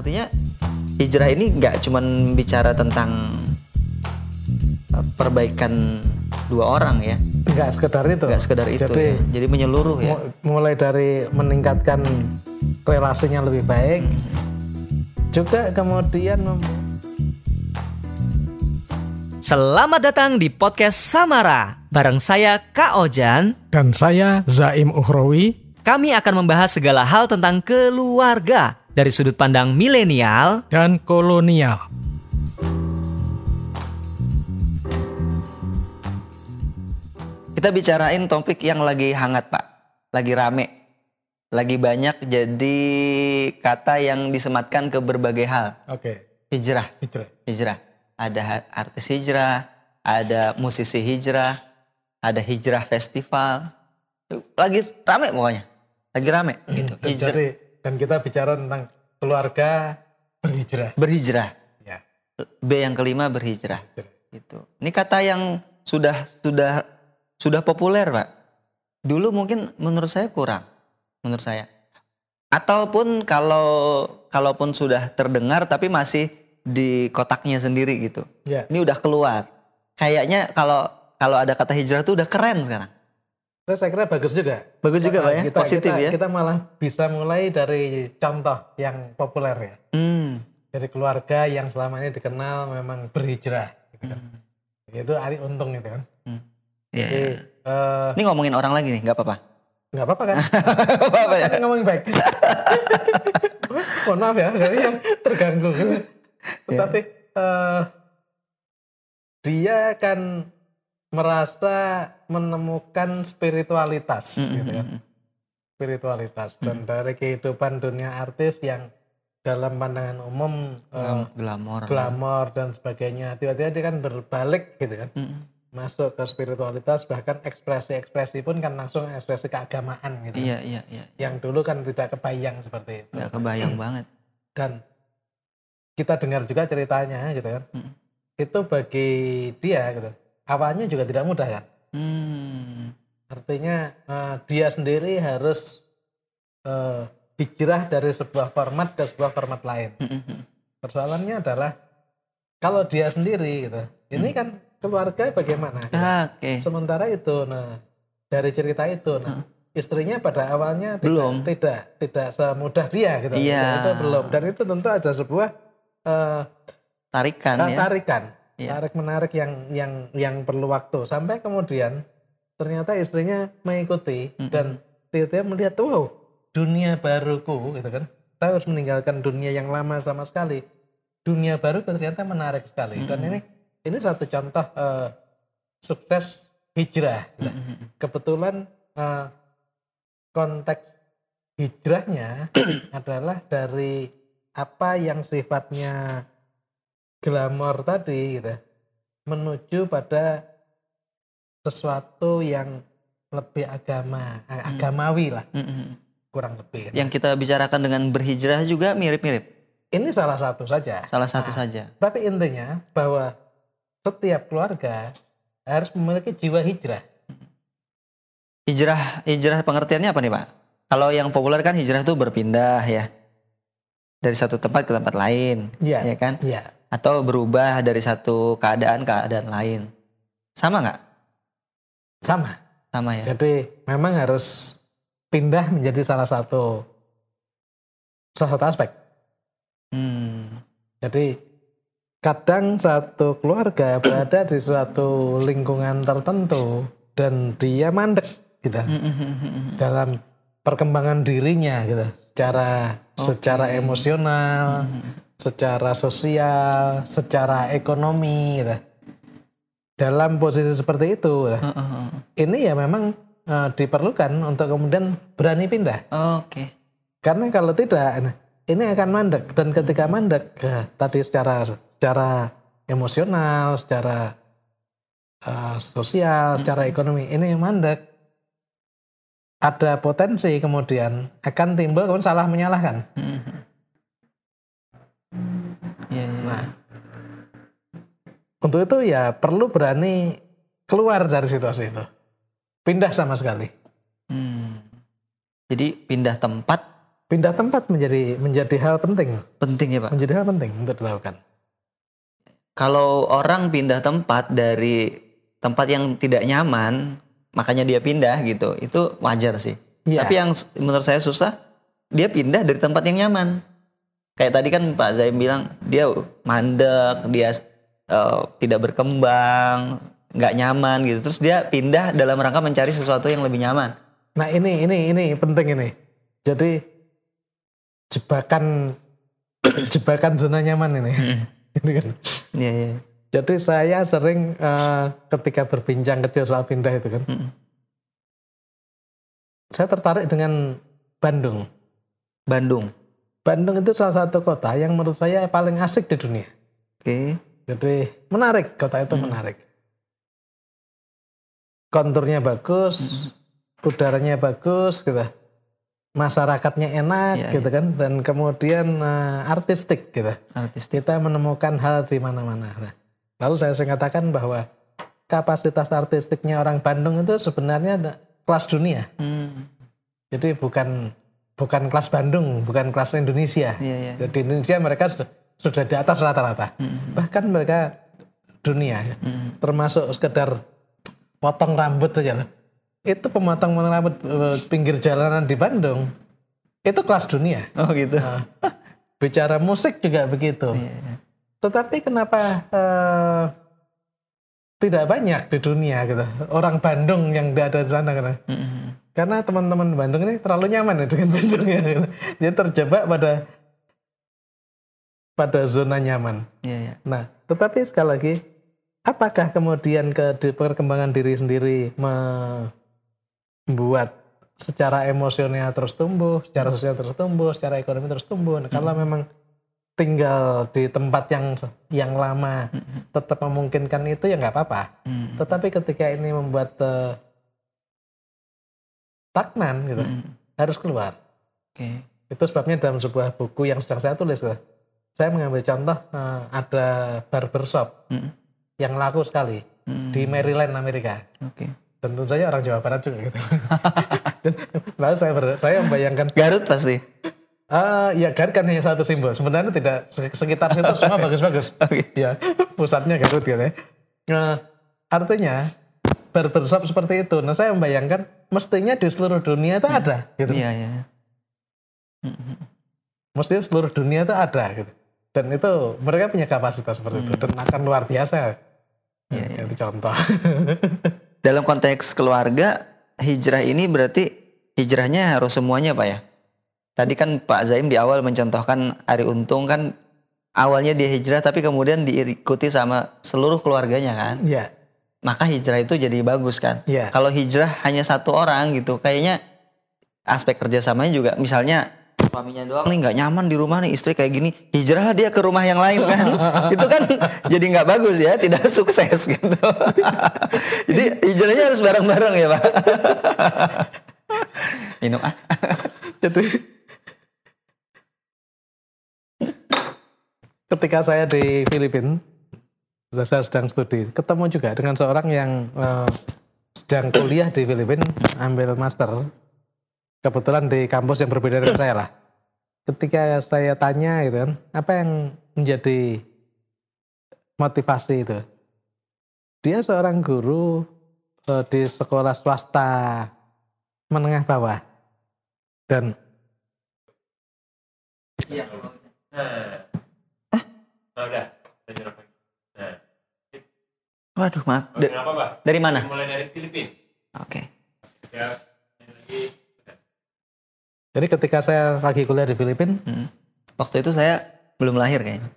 artinya hijrah ini nggak cuman bicara tentang eh, perbaikan dua orang ya Enggak sekedar itu. nggak sekedar itu Jadi ya. jadi menyeluruh ya mu- mulai dari meningkatkan relasinya lebih baik, juga kemudian mem- Selamat datang di podcast Samara. Bareng saya Kak Ojan, Dan saya Zaim Uhrawi. kami akan membahas segala hal tentang keluarga dari sudut pandang milenial. dan kolonial. kita bicarain topik yang lagi hangat pak. Lagi rame. Lagi banyak jadi kata yang disematkan ke berbagai hal. Oke, hijrah. Hijrah. hijrah. Ada artis hijrah ada musisi hijrah ada hijrah festival. Lagi rame pokoknya. Lagi rame gitu. Dan hijrah dan kita bicara tentang keluarga berhijrah. berhijrah Ya. B yang kelima berhijrah hijrah. gitu ini kata yang sudah sudah sudah populer pak dulu mungkin menurut saya kurang menurut saya ataupun kalau kalaupun sudah terdengar tapi masih di kotaknya sendiri gitu Ya. ini udah keluar kayaknya kalau kalau ada kata hijrah tuh udah keren sekarang Terus saya kira bagus juga. bagus juga pak ya Kita- positif kita- ya Kita malah bisa mulai dari contoh yang populer ya. hmm. Dari keluarga yang selama ini dikenal memang berhijrah. Gitu kan. Itu Ari Untung itu kan. Ya, Jadi, ya. eh, ini ngomongin orang lagi nih nggak apa-apa nggak apa-apa kan? apa-apa ya Kan ngomongin baik. Mohon maaf ya, kayaknya yang terganggu. Tetapi eh, dia kan merasa menemukan spiritualitas, gitu kan. Spiritualitas dan dari kehidupan dunia artis yang dalam pandangan umum eh, Glam- glamor glamor dan sebagainya, tiba-tiba dia kan berbalik gitu kan. Mm. Masuk ke spiritualitas bahkan ekspresi-ekspresi pun kan langsung ekspresi keagamaan gitu. iya iya iya yang dulu kan tidak kebayang seperti itu nggak kebayang banget dan kita dengar juga ceritanya gitu kan Mm. itu bagi dia gitu awalnya juga tidak mudah kan hmm. artinya eh, dia sendiri harus eh, hijrah dari sebuah format ke sebuah format lain. Persoalannya adalah kalau dia sendiri gitu ini kan keluarga bagaimana? Gitu. Ah, oke. Sementara itu nah dari cerita itu nah istrinya pada awalnya tidak, Belum. tidak tidak semudah dia gitu. Iya. itu belum. Dan itu tentu ada sebuah eh, tarikan ya. tarikan Iya. tarik menarik yang yang yang perlu waktu sampai kemudian ternyata istrinya mengikuti Mm-mm. dan tiba-tiba melihat wow dunia baruku gitu kan saya harus meninggalkan dunia yang lama sama sekali dunia baru ternyata menarik sekali dan Mm-mm. ini ini satu contoh eh, sukses hijrah. Mm-mm. kebetulan eh, konteks hijrahnya adalah dari apa yang sifatnya glamor tadi gitu menuju pada sesuatu yang lebih agama eh, Hmm. agamawi lah. Mm-mm. kurang lebih yang kita bicarakan dengan berhijrah juga mirip-mirip? Ini salah satu saja. Salah satu Nah, saja. tapi intinya bahwa setiap keluarga harus memiliki jiwa hijrah. Hijrah hijrah pengertiannya apa nih pak? Kalau yang populer kan hijrah itu berpindah ya. Dari satu tempat ke tempat lain Iya. ya kan? ya atau berubah dari satu keadaan ke keadaan lain. Sama nggak? Sama. Sama ya? Jadi memang harus pindah menjadi salah satu salah satu aspek. hmm. Jadi kadang satu keluarga berada di suatu lingkungan tertentu dan dia mandek gitu. Hmm. dalam perkembangan dirinya gitu. Secara secara emosional, secara sosial, secara ekonomi gitu. Dalam posisi seperti itu, gitu. ini ya memang eh, diperlukan untuk kemudian berani pindah. oke Karena kalau tidak, ini akan mandek dan ketika mandek, eh, tadi secara secara emosional, secara eh, sosial, secara ekonomi, ini mandek. Ada potensi kemudian akan timbul kemudian salah menyalahkan. Iya, untuk itu ya perlu berani keluar dari situasi itu, pindah sama sekali. Hmm. Jadi pindah tempat pindah tempat menjadi menjadi hal penting, Penting ya Pak. menjadi hal penting untuk dilakukan. Kalau orang pindah tempat dari tempat yang tidak nyaman, makanya dia pindah gitu, itu wajar sih. Iya. Tapi yang menurut saya susah, dia pindah dari tempat yang nyaman. Kayak tadi kan Pak Zaim bilang dia mandek, dia eh, tidak berkembang, nggak nyaman gitu. Terus dia pindah dalam rangka mencari sesuatu yang lebih nyaman. Nah ini ini ini penting ini. Jadi jebakan jebakan zona nyaman ini. Ini kan. Iya, iya. Jadi saya sering eh, ketika berbincang kecil soal pindah itu kan, Mm-mm. saya tertarik dengan Bandung. Bandung. Bandung itu salah satu kota yang menurut saya paling asik di dunia. Oke. Jadi menarik, kota itu menarik. Konturnya bagus, udaranya bagus gitu. Masyarakatnya enak Iya, gitu kan dan kemudian eh, artistik gitu. Artistik. Kita menemukan hal di mana-mana. Nah, lalu saya sering katakan bahwa kapasitas artistiknya orang Bandung itu sebenarnya kelas dunia. Hmm. Jadi bukan bukan kelas Bandung, bukan kelas Indonesia. Iya. Jadi di Indonesia mereka sudah sudah di atas rata-rata. Mm. Bahkan mereka dunia, ya. Mm. termasuk sekedar potong rambut saja. Itu pemotong rambut eh, pinggir jalanan di Bandung. Itu kelas dunia. Oh gitu. Nah, bicara musik juga begitu. Iya. Tetapi kenapa eh, tidak banyak di dunia gitu orang Bandung yang ada di sana karena Mm-mm. karena teman-teman Bandung ini terlalu nyaman ya dengan Bandung ya. Dia terjebak pada pada zona nyaman. Iya, iya. Nah, tetapi sekali lagi, apakah kemudian ke perkembangan diri sendiri membuat secara emosional terus tumbuh, secara sosial terus tumbuh, secara ekonomi terus tumbuh? Nah, kalau memang tinggal di tempat yang yang lama tetap memungkinkan itu ya nggak apa-apa. Mm. Tetapi ketika ini membuat eh, stagnan gitu, Mm. harus keluar. Oke. Itu sebabnya dalam sebuah buku yang sedang saya tulis, gitu, saya mengambil contoh eh, ada barbershop Mm. yang laku sekali Mm. di Maryland, Amerika. Oke. Tentu saja orang Jawa Barat juga gitu. Dan Lalu saya ber- saya membayangkan, Garut pasti. ah ya Garut kan hanya satu simbol. Sebenarnya tidak se- sekitar situ semua bagus-bagus. Oke. Ya pusatnya Garut gitu ya. Nah, artinya barbershop seperti itu. Nah saya membayangkan mestinya di seluruh dunia itu ada gitu. Iya, iya. mestinya seluruh dunia itu ada gitu. Dan itu mereka punya kapasitas seperti itu dan akan luar biasa. Iya, Ya, Itu contoh. Dalam konteks keluarga, hijrah ini berarti hijrahnya harus semuanya Pak ya? Tadi kan Pak Zaim di awal mencontohkan Ari Untung kan awalnya dia hijrah tapi kemudian diikuti sama seluruh keluarganya kan? ya, Maka hijrah itu jadi bagus kan? ya, Kalau hijrah hanya satu orang gitu, kayaknya aspek kerjasamanya juga misalnya suaminya doang. Nih nggak nyaman di rumah nih istri kayak gini. Hijrah dia ke rumah yang lain kan? Itu kan jadi nggak bagus ya tidak sukses gitu. Jadi hijrahnya harus bareng-bareng ya pak. Minum ah. Jadi ketika saya di Filipina, saya sedang studi, ketemu juga dengan seorang yang eh, sedang kuliah di Filipina, ambil master, kebetulan di kampus yang berbeda dengan saya lah. Ketika saya tanya gitu kan, apa yang menjadi motivasi itu? Dia seorang guru eh, di sekolah swasta menengah bawah. Dan waduh maaf. Da- Kenapa, Pak? dari mana? Mulai dari Filipina. oke. Ya, ini lagi Jadi ketika saya lagi kuliah di Filipina, Hmm. waktu itu saya belum lahir kayaknya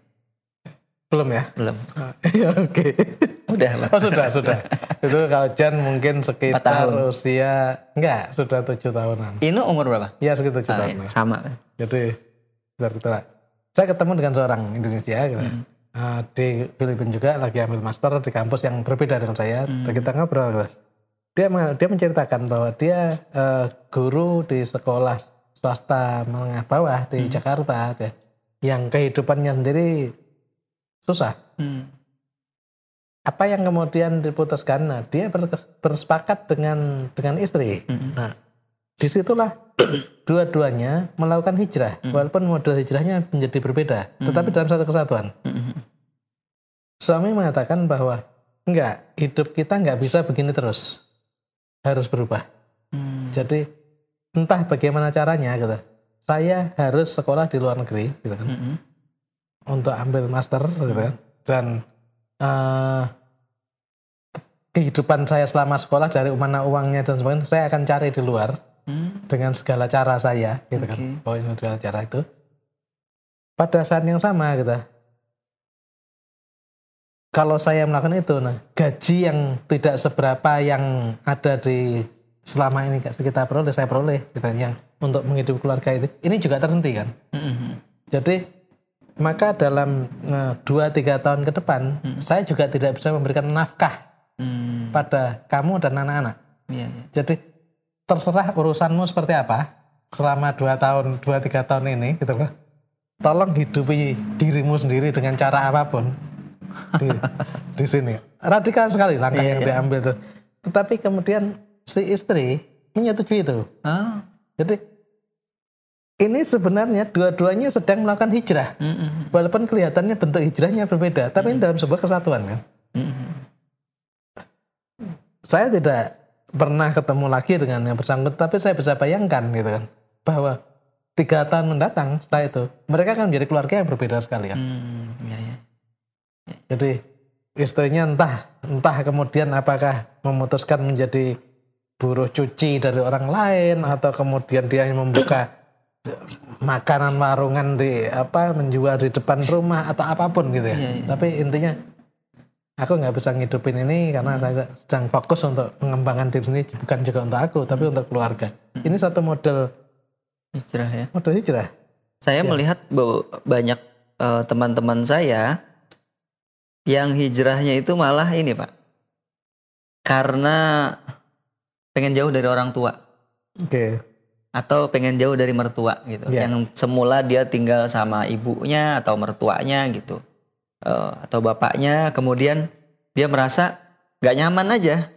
belum ya? belum Ya, Oke. udah pak Oh sudah, sudah. Itu kalau Jan mungkin sekitar tahun. usia, enggak, sudah tujuh tahunan. Inu umur berapa Ya sekitar tujuh tahunan. iya, sama Jadi, sekitar kita. Saya ketemu dengan seorang Indonesia gitu. Hmm. Eh, di Filipina juga lagi ambil master di kampus yang berbeda dengan saya. Hmm. Kita ngobrol. gitu. Dia dia menceritakan bahwa dia eh, guru di sekolah swasta menengah bawah di Hmm. Jakarta, gitu. yang kehidupannya sendiri susah. Hmm. apa yang kemudian diputuskan nah, dia ber- bersepakat dengan dengan istri Mm-mm. nah di situlah dua-duanya melakukan hijrah, walaupun model hijrahnya menjadi berbeda, tetapi dalam satu kesatuan. Suami mengatakan bahwa enggak, hidup kita enggak bisa begini terus, harus berubah. Jadi entah bagaimana caranya gitu. Saya harus sekolah di luar negeri gitu kan. Untuk ambil master gitu kan. Dan eh, kehidupan saya selama sekolah dari mana uangnya dan sebagainya saya akan cari di luar dengan segala cara saya gitu kan. Oke. Oh, segala cara itu. Pada saat yang sama gitu. Kalau saya melakukan itu, nah gaji yang tidak seberapa yang ada di selama ini kita peroleh, saya peroleh, gitu, yang untuk menghidupi keluarga itu, ini juga terhenti kan. Jadi maka dalam eh, dua tiga tahun ke depan, saya juga tidak bisa memberikan nafkah Hmm. pada kamu dan anak-anak. Iya, iya. Jadi terserah urusanmu seperti apa selama dua tahun, dua tiga tahun ini, gitu kan. Tolong hidupi dirimu sendiri dengan cara apa pun di, di sini. Radikal sekali langkah Iya, yang iya. diambil itu. Tetapi kemudian si istri menyetujui itu. Ah. Jadi ini sebenarnya dua-duanya sedang melakukan hijrah. Mm-mm. Walaupun kelihatannya bentuk hijrahnya berbeda, tapi ini dalam sebuah kesatuan kan. Mm-mm. saya tidak pernah ketemu lagi dengan yang bersangkutan, tapi saya bisa bayangkan gitu kan, bahwa tiga tahun mendatang setelah itu mereka akan menjadi keluarga yang berbeda sekali kan. Hmm, iya, iya. Jadi istrinya entah entah kemudian apakah memutuskan menjadi buruh cuci dari orang lain atau kemudian dia yang membuka makanan warungan di apa menjual di depan rumah atau apa pun gitu ya. Iya, iya. Tapi intinya aku nggak bisa ngidupin ini karena saya sedang fokus untuk mengembangkan diri sendiri bukan juga untuk aku tapi untuk keluarga. Ini satu model Hijrah ya. model hijrah. Saya melihat bahwa banyak eh, teman-teman saya yang hijrahnya itu malah ini pak, karena pengen jauh dari orang tua Oke. atau pengen jauh dari mertua gitu. Iya. Yang semula dia tinggal sama ibunya atau mertuanya gitu, Eh, atau bapaknya, kemudian dia merasa gak nyaman aja,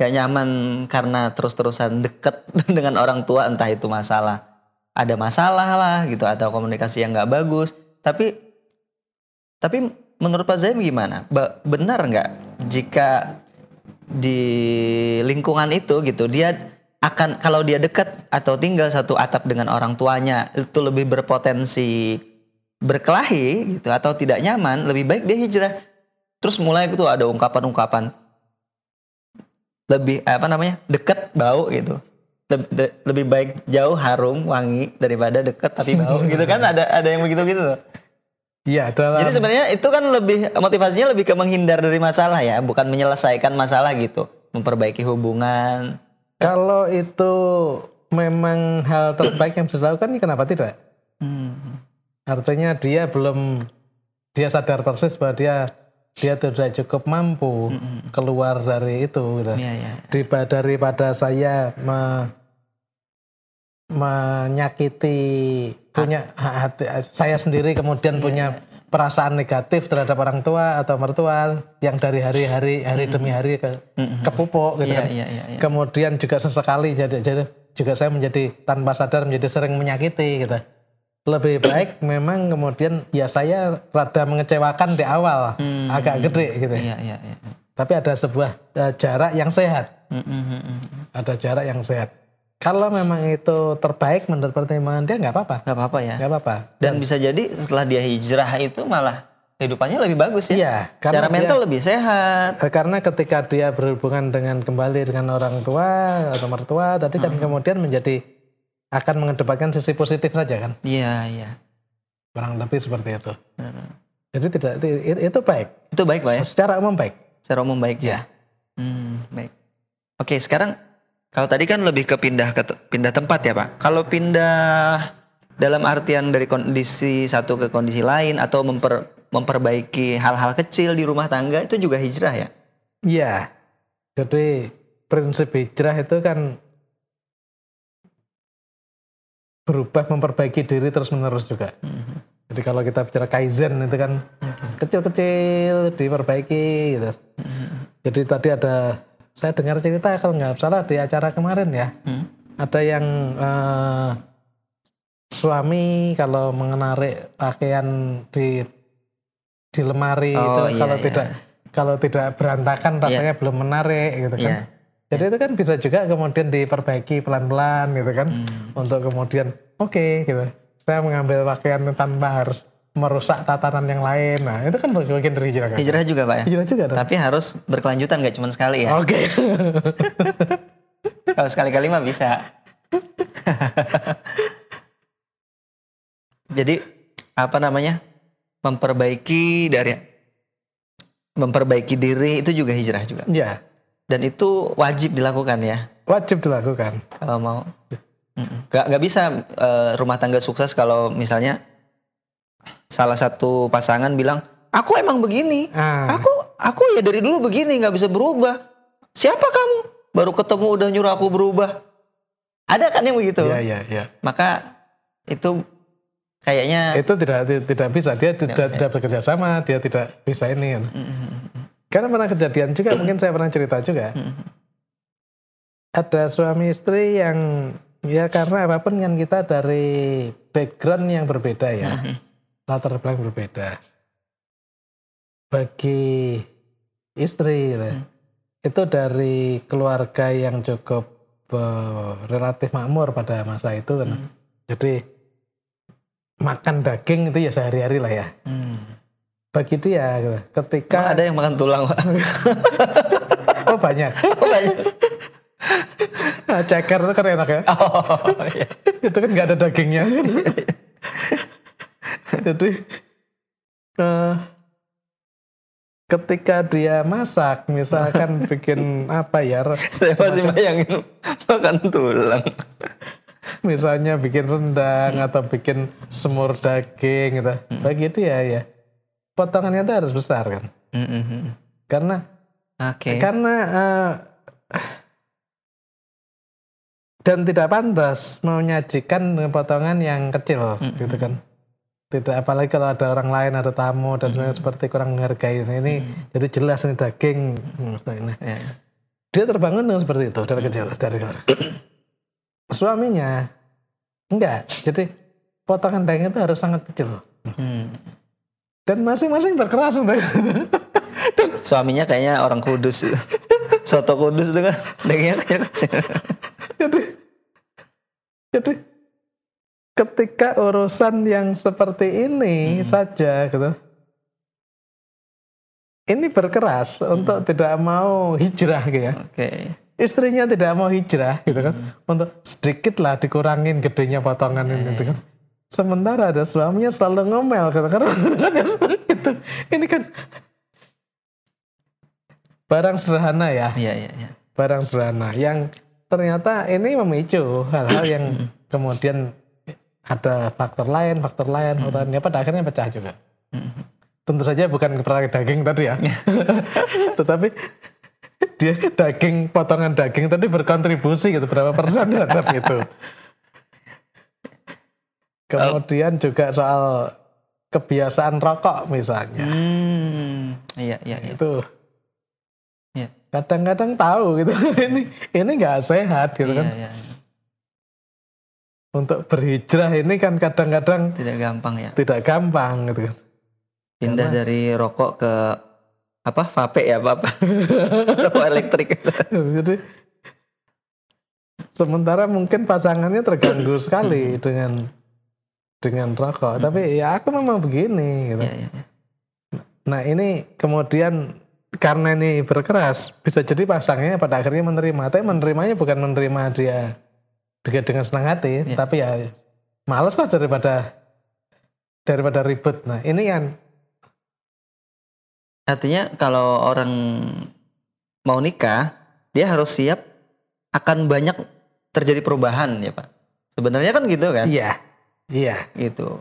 gak nyaman karena terus-terusan deket dengan orang tua, entah itu masalah ada masalah lah gitu atau komunikasi yang nggak bagus. Tapi tapi menurut Pak Zaim gimana? Ba- benar nggak jika di lingkungan itu gitu dia akan kalau dia dekat atau tinggal satu atap dengan orang tuanya itu lebih berpotensi berkelahi gitu atau tidak nyaman lebih baik dia hijrah. Terus mulai itu ada ungkapan-ungkapan. Lebih apa namanya dekat bau gitu. De- lebih baik jauh harum wangi daripada dekat tapi bau gitu kan ada ada yang begitu gitu loh Iya, dalam jadi sebenarnya itu kan lebih motivasinya lebih ke menghindar dari masalah ya bukan menyelesaikan masalah gitu memperbaiki hubungan Kalau itu memang hal terbaik yang bisa dilakukan, ya kenapa tidak? Hmm. Artinya dia belum dia sadar persis bahwa dia dia tidak cukup mampu keluar dari itu. Gitu. Iya, iya. Daripada- daripada saya me- menyakiti punya hati saya sendiri kemudian punya perasaan negatif terhadap orang tua atau mertua yang dari hari-hari hari demi hari ke, kepupuk gitu Iya, kan. iya, iya, iya. Kemudian juga sesekali jadi, jadi juga saya menjadi tanpa sadar menjadi sering menyakiti gitu. Lebih baik memang kemudian ya saya rada mengecewakan di awal, agak gede gitu. Iya, iya, iya. Tapi ada sebuah eh, jarak yang sehat, ada jarak yang sehat. Kalau memang itu terbaik menurut pertimbangan dia nggak apa-apa, Gak apa-apa ya. nggak apa-apa. Dan bisa jadi setelah dia hijrah itu malah kehidupannya lebih bagus ya. Iya, Secara dia- mental lebih sehat. Eh, Karena ketika dia berhubungan dengan kembali dengan orang tua atau mertua, tadi kan kemudian menjadi akan mengedepankan sisi positif saja kan, Iya, iya. kurang lebih seperti itu. Mm. Jadi tidak itu, itu baik, Itu baik pak ya. secara umum baik. Secara umum baik ya. Hmm, baik. Oke, sekarang kalau tadi kan lebih ke pindah ke pindah tempat ya, Pak. Kalau pindah dalam artian dari kondisi satu ke kondisi lain atau memper, memperbaiki hal-hal kecil di rumah tangga itu juga hijrah ya? Iya. Jadi prinsip hijrah itu kan berubah memperbaiki diri terus menerus juga. Jadi kalau kita bicara kaizen itu kan kecil-kecil diperbaiki gitu. Jadi tadi ada saya dengar cerita kalau nggak salah di acara kemarin ya. Hmm. ada yang eh, suami kalau mengenarik pakaian di di lemari Oh, itu iya, kalau iya. tidak kalau tidak berantakan rasanya belum menarik gitu kan. Iya. Jadi itu kan bisa juga kemudian diperbaiki pelan-pelan gitu kan Hmm. untuk kemudian oke gitu. Saya mengambil pakaian tanpa harus merusak tatanan yang lain. Nah, itu kan bagian dari hijrah kan. Hijrah juga pak ya. Hijrah juga dong. Tapi harus berkelanjutan nggak cuma sekali ya. Oke. Kalau sekali-kali mah bisa. Jadi apa namanya? Memperbaiki dari memperbaiki diri itu juga hijrah juga. ya, Dan itu wajib dilakukan ya wajib dilakukan. kalau mau. Gak, gak bisa eh, rumah tangga sukses kalau misalnya salah satu pasangan bilang, aku emang begini, Ah. aku aku ya dari dulu begini nggak bisa berubah. Siapa kamu? Baru ketemu udah nyuruh aku berubah. Ada kan yang begitu? Iya, iya, iya. Maka itu kayaknya Itu tidak tidak bisa. Dia tidak bisa. tidak bekerja sama, dia tidak bisa ini. kan. Mm-mm. Karena pernah kejadian juga, mungkin saya pernah cerita juga. Mm-mm. Ada suami istri yang ya karena apa pun kan kita dari background yang berbeda ya. Mhm. Latar belakang berbeda. Bagi istri gitu, Hmm. itu dari keluarga yang cukup eh, relatif makmur pada masa itu kan. Hmm. Jadi makan daging itu ya sehari-hari lah ya. Hmm. Bagi dia gitu. Emang ketika ada yang makan tulang pak? oh banyak. Oh, banyak. Nah, ceker itu kan enak ya. Oh, iya. itu kan nggak ada dagingnya jadi eh, ketika dia masak misalkan bikin apa ya Saya masih bayangin makan tulang. misalnya bikin rendang atau bikin semur daging gitu bagi dia ya potongannya itu harus besar kan Mm-mm. karena Oke. karena eh, dan tidak pantas menyajikan dengan potongan yang kecil Mm-mm. gitu kan tidak apalagi kalau ada orang lain ada tamu dan sebagainya seperti kurang menghargai. Nah, ini jadi jelas ini daging. Hmm, ini. Ya. dia terbangun dengan seperti itu dari kecil dari kecil suaminya enggak. Jadi potongan daging itu harus sangat kecil. Hmm. dan masing-masing berkeras untuk Suaminya kayaknya orang kudus. Soto kudus itu kan dagingnya kecil. jadi jadi ketika urusan yang seperti ini saja gitu. Ini berkeras untuk tidak mau hijrah gitu ya. Oke. istrinya tidak mau hijrah gitu kan. Untuk sedikit lah dikurangin gedenya potongan ini gitu kan. Sementara ada suaminya selalu ngomel gitu seperti itu ini kan barang sederhana ya. Iya iya iya. barang sederhana yang ternyata ini memicu hal-hal yang kemudian ada faktor lain, faktor lain, faktor lain, ya pada akhirnya pecah juga. Mm. Tentu saja bukan perkara daging tadi ya, tetapi dia daging potongan daging tadi berkontribusi gitu berapa persen terhadap itu. Kemudian juga soal kebiasaan rokok misalnya, Hmm. Iya iya iya. itu Iya. kadang-kadang tahu gitu ini ini nggak sehat gitu Iya kan. iya. Untuk berhijrah ini kan kadang-kadang Tidak gampang ya. tidak gampang gitu kan. Pindah dari rokok ke apa? Vape ya, Bapak. rokok elektrik. Jadi sementara mungkin pasangannya terganggu sekali dengan dengan rokok, tapi ya aku memang begini gitu. Iya iya. iya. Nah, ini kemudian karena ini berkeras bisa jadi pasangnya pada akhirnya menerima, tapi menerimanya bukan menerima dia dengan dengan senang hati, Iya. tapi ya males lah daripada daripada ribet. Nah, ini kan Artinya kalau orang mau nikah, dia harus siap akan banyak terjadi perubahan ya Pak. Sebenarnya kan gitu kan? iya. Iya. Gitu.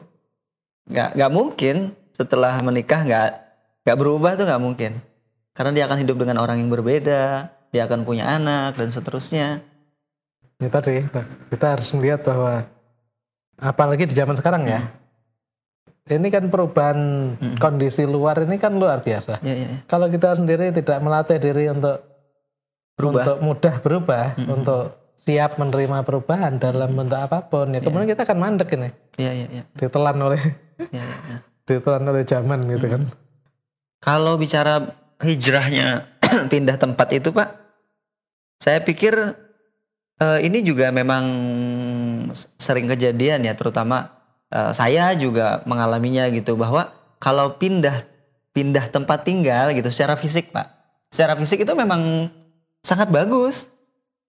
Gak, nggak mungkin setelah menikah nggak nggak berubah tuh nggak mungkin. Karena dia akan hidup dengan orang yang berbeda, dia akan punya anak dan seterusnya. Ini tadi kita harus melihat bahwa apalagi di zaman sekarang ya. Ini kan perubahan kondisi luar ini kan luar biasa. Ya, ya, ya. Kalau kita sendiri tidak melatih diri untuk Berubah. untuk mudah berubah, untuk siap menerima perubahan dalam bentuk apa pun ya kemudian kita akan mandek ini Iya, iya, iya. ditelan oleh Iya, iya, iya. ditelan oleh zaman gitu kan Kalau bicara hijrahnya pindah tempat itu, Pak, saya pikir eh, ini juga memang sering kejadian ya, terutama eh, saya juga mengalaminya gitu bahwa kalau pindah pindah tempat tinggal gitu secara fisik, Pak. Secara fisik itu memang sangat bagus.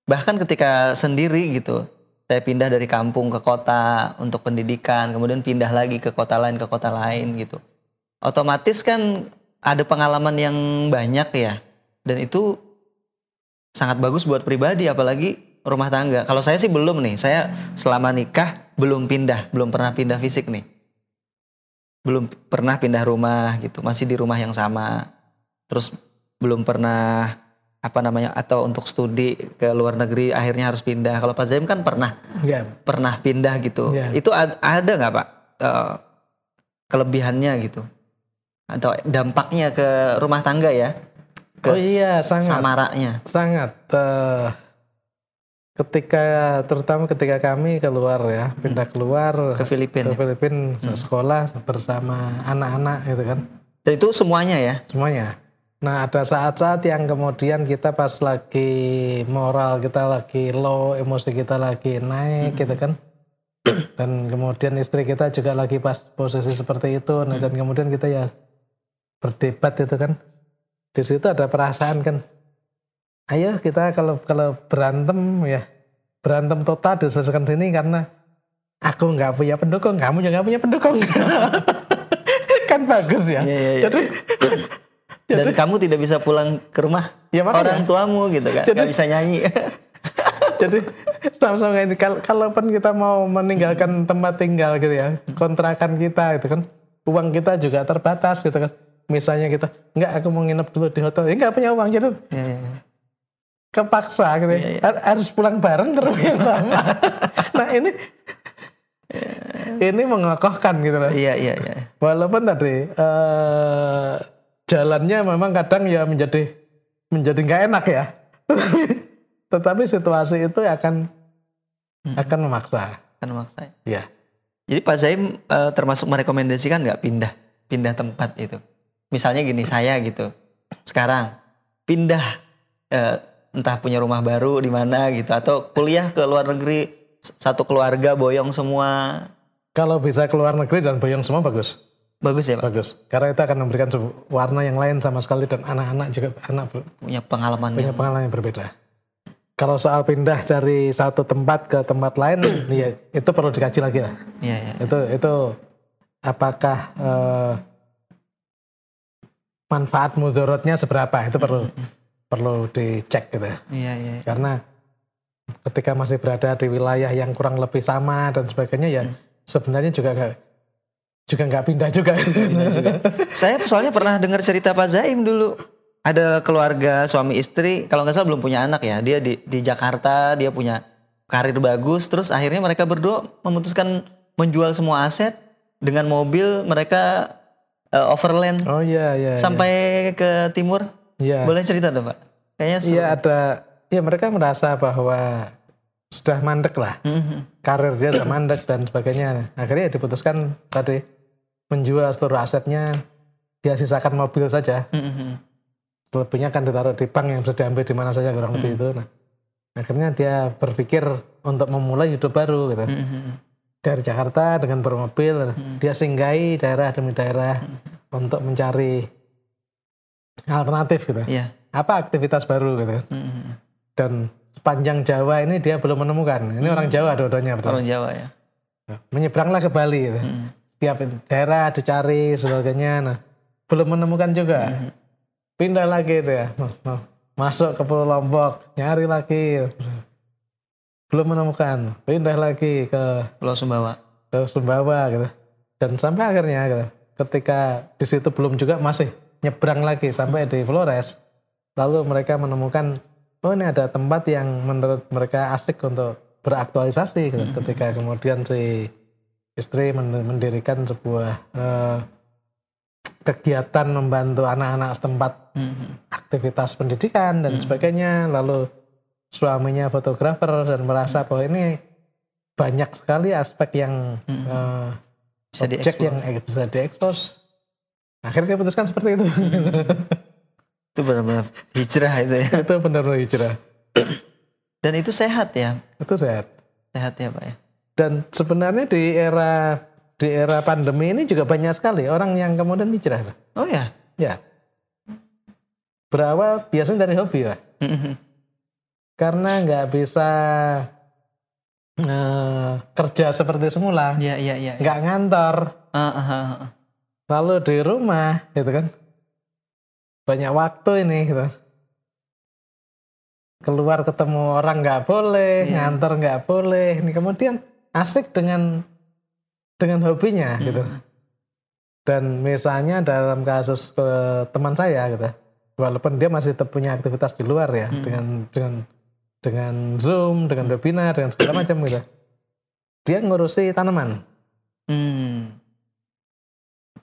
Bahkan ketika sendiri gitu, saya pindah dari kampung ke kota untuk pendidikan, kemudian pindah lagi ke kota lain ke kota lain gitu otomatis kan ada pengalaman yang banyak ya dan itu sangat bagus buat pribadi apalagi rumah tangga. Kalau saya sih belum nih. Saya selama nikah belum pindah. Belum pernah pindah fisik nih. Belum pernah pindah rumah gitu. Masih di rumah yang sama. Terus belum pernah apa namanya atau untuk studi ke luar negeri akhirnya harus pindah. Kalau Pak Zaim kan pernah. Ya pernah pindah gitu. Iya. Itu ad- ada nggak pak? Eh, kelebihannya gitu. Atau dampaknya ke rumah tangga ya? Ke Oh iya, sangat. Samaraknya. sangat. Eh, ketika terutama ketika kami keluar ya pindah keluar Ke Filipina. ke Filipina sekolah bersama anak-anak gitu kan. Dan itu semuanya ya? semuanya. Nah ada saat-saat yang kemudian kita pas lagi moral kita lagi low emosi kita lagi naik gitu kan. Dan kemudian istri kita juga lagi pas posisi seperti itu. Nah, dan kemudian kita ya berdebat itu kan. Di situ ada perasaan kan ayo kita kalau kalau berantem ya berantem total diselesaikan sini karena aku nggak punya pendukung kamu juga nggak punya pendukung kan bagus ya Iya, iya, iya. jadi Dan kamu tidak bisa pulang ke rumah Ya, makanya. orang tuamu gitu kan? Jadi- Nggak bisa nyanyi. jadi sama-sama ini kal kalaupun kita mau meninggalkan tempat tinggal gitu ya kontrakan kita itu kan uang kita juga terbatas gitu kan misalnya kita nggak aku mau nginep dulu di hotel ya nggak punya uang jadi Iya, iya, iya. Kepaksa gitu ya. Har- harus pulang bareng ke rumah yang sama nah ini ini mengokohkan gitu loh Iya iya iya. walaupun tadi eh, jalannya memang kadang ya menjadi menjadi nggak enak ya tetapi, tetapi situasi itu akan akan memaksa Kan maksa. ya Jadi Pak Zaim eh, termasuk merekomendasikan nggak pindah pindah tempat itu. Misalnya gini saya gitu. Sekarang pindah eh, entah punya rumah baru di mana gitu atau kuliah ke luar negeri satu keluarga boyong semua. kalau bisa keluar negeri dan boyong semua bagus Bagus ya Pak. bagus karena itu akan memberikan warna yang lain sama sekali dan anak-anak juga anak Punya pengalaman punya yang pengalaman yang berbeda kalau soal pindah dari satu tempat ke tempat lain ya itu perlu dikaji lagi lah Iya iya. itu itu apakah eh, manfaat mudorotnya seberapa itu perlu perlu dicek gitu ya. Iya iya. karena ketika masih berada di wilayah yang kurang lebih sama dan sebagainya ya sebenarnya juga nggak juga nggak pindah juga, Saya soalnya pernah dengar cerita Pak Zaim dulu. Ada keluarga suami istri, kalau nggak salah belum punya anak ya. Dia di, di Jakarta, dia punya karir bagus. Terus akhirnya mereka berdua memutuskan menjual semua aset dengan mobil. Mereka eh, overland oh iya iya sampai ke timur. Iya. Boleh cerita dong Pak? Kayaknya iya ada ya mereka merasa bahwa sudah mandek lah. Mhm. karir dia sudah mandek dan sebagainya. Akhirnya diputuskan tadi menjual seluruh asetnya dia sisakan mobil saja. Mhm. selebihnya kan ditaruh di bank yang bisa diambil di mana saja kurang lebih itu. Nah akhirnya dia berpikir untuk memulai hidup baru gitu. Mhm. dari Jakarta dengan bermobil dia singgahi daerah demi daerah untuk mencari alternatif gitu Iya. apa aktivitas baru gitu Mhm. dan sepanjang Jawa ini dia belum menemukan ini orang Jawa dua-duanya betul Orang Jawa ya. menyeberanglah ke Bali gitu. Mhm. setiap daerah dicari sebagainya nah belum menemukan juga pindah lagi itu ya Ma- ma- masuk ke Pulau Lombok nyari lagi belum menemukan pindah lagi ke Pulau Sumbawa. ke Sumbawa gitu dan sampai akhirnya gitu, ketika di situ belum juga masih nyebrang lagi sampai di Flores. Lalu mereka menemukan oh ini ada tempat yang menurut mereka asik untuk beraktualisasi. Gitu. ketika kemudian si istri men- mendirikan sebuah eh, kegiatan membantu anak-anak setempat Mhm. aktivitas pendidikan dan sebagainya. Lalu suaminya fotografer dan merasa bahwa ini banyak sekali aspek yang eh, Bisa objek yang eh, bisa diekspos. Akhirnya dia putuskan seperti itu. Itu benar-benar hijrah itu ya. itu benar-benar hijrah. Dan itu sehat ya. Itu sehat. Sehat ya Pak ya. Dan sebenarnya di era di era pandemi ini juga banyak sekali orang yang kemudian hijrah. Oh ya. Ya. Berawal biasanya dari hobi lah. Mhm. Karena nggak bisa eh, kerja seperti semula, Iya iya iya. nggak ngantor, Ah, ah, ah, ah. Lalu di rumah, gitu kan. Banyak waktu ini, gitu. Keluar ketemu orang nggak boleh, Iya. ngantor nggak boleh. Ini kemudian asik dengan dengan hobinya, gitu. Hmm. Dan misalnya dalam kasus ke teman saya gitu, walaupun dia masih tetap punya aktivitas di luar ya, Hmm. dengan dengan dengan Zoom, dengan webinar, dengan segala macam gitu. Dia ngurusi tanaman Hmm.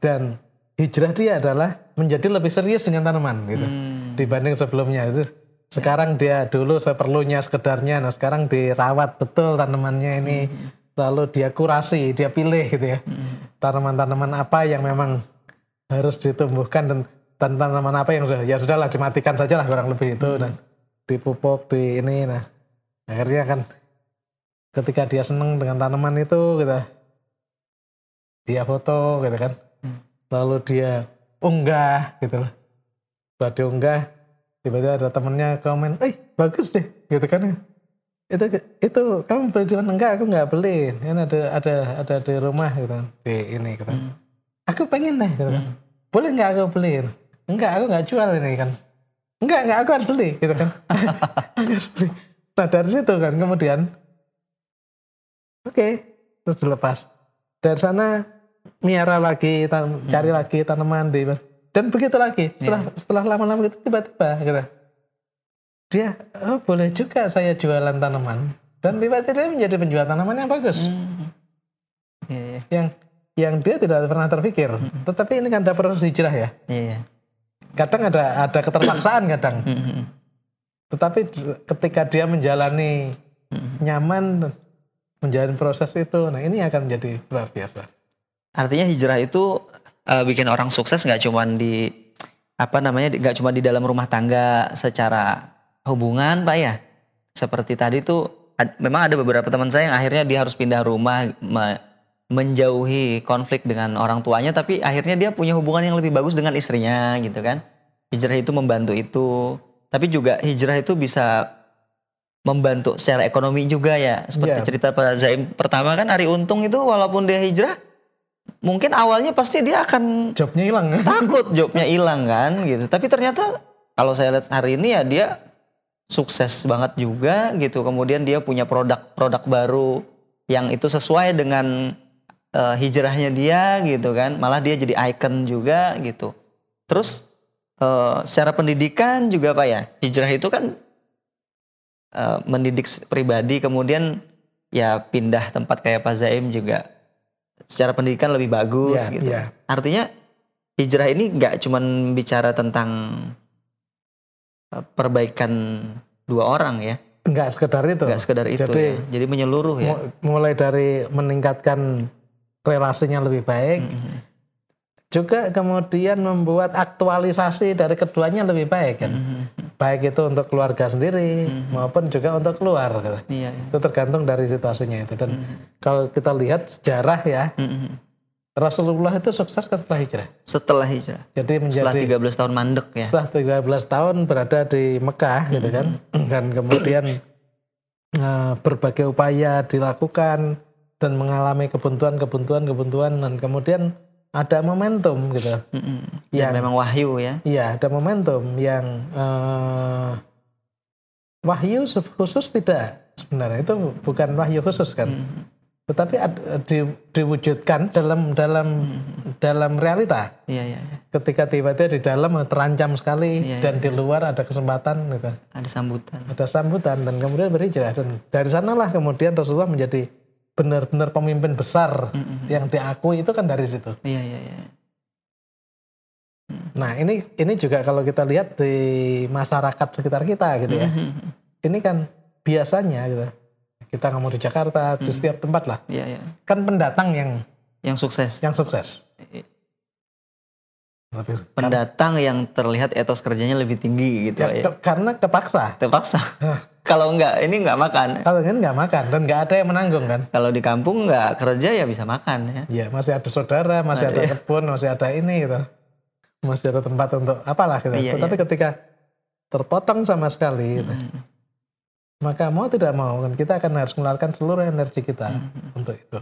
Dan hijrah dia adalah menjadi lebih serius dengan tanaman gitu Hmm. dibanding sebelumnya itu. Sekarang dia dulu seperlunya sekedarnya, nah sekarang dirawat betul tanamannya ini, lalu dia kurasi, dia pilih gitu ya. Hmm. tanaman-tanaman apa yang memang harus ditumbuhkan dan dan tanaman apa yang sudah ya sudahlah dimatikan saja lah kurang lebih itu dan dipupuk di ini nah akhirnya kan ketika dia seneng dengan tanaman itu gitu dia foto gitu kan Hmm. Lalu dia unggah gitu loh. Setelah diunggah tiba-tiba ada temennya komen eh bagus deh gitu kan itu itu kamu beli di mana? Enggak aku nggak beli. Kan ada ada ada di rumah gitu di ini gitu. Hmm. aku pengen deh gitu kan. Boleh nggak aku beliin enggak aku nggak jual ini kan. Enggak enggak aku harus beli gitu kan. Aku harus beli. Nah dari situ kan kemudian oke terus dilepas. Dari sana miara lagi tan- cari lagi tanaman di dan begitu lagi setelah setelah lama-lama gitu tiba-tiba gitu. Dia oh boleh juga saya jualan tanaman. Dan tiba-tiba dia menjadi penjual tanaman yang bagus. Hmm. Iya iya. yang yang dia tidak pernah terpikir. Tetapi ini kan ada proses hijrah ya. Iya iya. kadang ada ada keterpaksaan kadang. Hmm. tetapi ketika dia menjalani Hmm. nyaman menjalani proses itu nah ini akan menjadi luar biasa Artinya hijrah itu eh, bikin orang sukses nggak cuma di apa namanya nggak cuma di dalam rumah tangga secara hubungan pak ya. Seperti tadi tuh ad- memang ada beberapa teman saya yang akhirnya dia harus pindah rumah me- menjauhi konflik dengan orang tuanya tapi akhirnya dia punya hubungan yang lebih bagus dengan istrinya gitu kan. Hijrah itu membantu itu. Tapi juga hijrah itu bisa membantu secara ekonomi juga ya. Seperti Iya. cerita Pak Zaim pertama kan Ari Untung itu walaupun dia hijrah mungkin awalnya pasti dia akan jobnya hilang takut jobnya hilang kan gitu. Tapi ternyata kalau saya lihat hari ini ya dia sukses banget juga gitu. Kemudian dia punya produk-produk baru yang itu sesuai dengan eh, hijrahnya dia gitu kan. Malah dia jadi icon juga gitu. Terus eh, secara pendidikan juga Pak ya. Hijrah itu kan eh, mendidik pribadi kemudian ya pindah tempat kayak Pak Zaim juga secara pendidikan lebih bagus Iya, gitu. iya. Artinya hijrah ini nggak cuman bicara tentang eh, perbaikan dua orang ya, nggak sekedar itu nggak sekedar itu Jadi, ya. Jadi menyeluruh ya. mu- mulai dari meningkatkan relasinya lebih baik Mhm. Juga kemudian membuat aktualisasi dari keduanya lebih baik kan Mhm. baik itu untuk keluarga sendiri maupun juga untuk keluar gitu. Iya. iya. itu tergantung dari situasinya itu dan Mhm. kalau kita lihat sejarah ya Mhm. Rasulullah itu sukses setelah hijrah Setelah hijrah, jadi setelah menjadi 13 tahun mandek ya. setelah 13 tahun berada di Mekah gitu kan dan kemudian eh, berbagai upaya dilakukan dan mengalami kebuntuan kebuntuan kebuntuan dan kemudian ada momentum gitu Mhm. Dan Yang- memang wahyu ya. iya ada momentum yang eh, wahyu khusus tidak sebenarnya itu bukan wahyu khusus kan Mhm. tetapi ad- di- diwujudkan dalam dalam dalam realita Iya iya. iya. ketika tiba-tiba di dalam terancam sekali Iya, dan di luar ada kesempatan gitu Ada sambutan. ada sambutan dan kemudian berhijrah dan dari sanalah kemudian Rasulullah menjadi benar-benar pemimpin besar Mhm. yang diakui itu kan dari situ Iya iya iya. nah ini ini juga kalau kita lihat di masyarakat sekitar kita gitu ya Mhm. ini kan biasanya gitu kita mau di Jakarta di setiap tempat lah Iya, iya. kan pendatang yang Yang sukses. yang sukses tapi Pendatang yang terlihat etos kerjanya lebih tinggi gitu ya, ya. ke- karena kepaksa Terpaksa. Kalau enggak ini enggak makan. kalau kan nggak makan dan nggak ada yang menanggung kan Kalau di kampung enggak kerja ya bisa makan ya. ya masih ada saudara masih ada kebun masih ada ini gitu masih ada tempat untuk apalah gitu Iya, tetapi ketika terpotong sama sekali gitu, Hmm. maka mau tidak mau kan kita akan harus mengeluarkan seluruh energi kita Hmm. untuk itu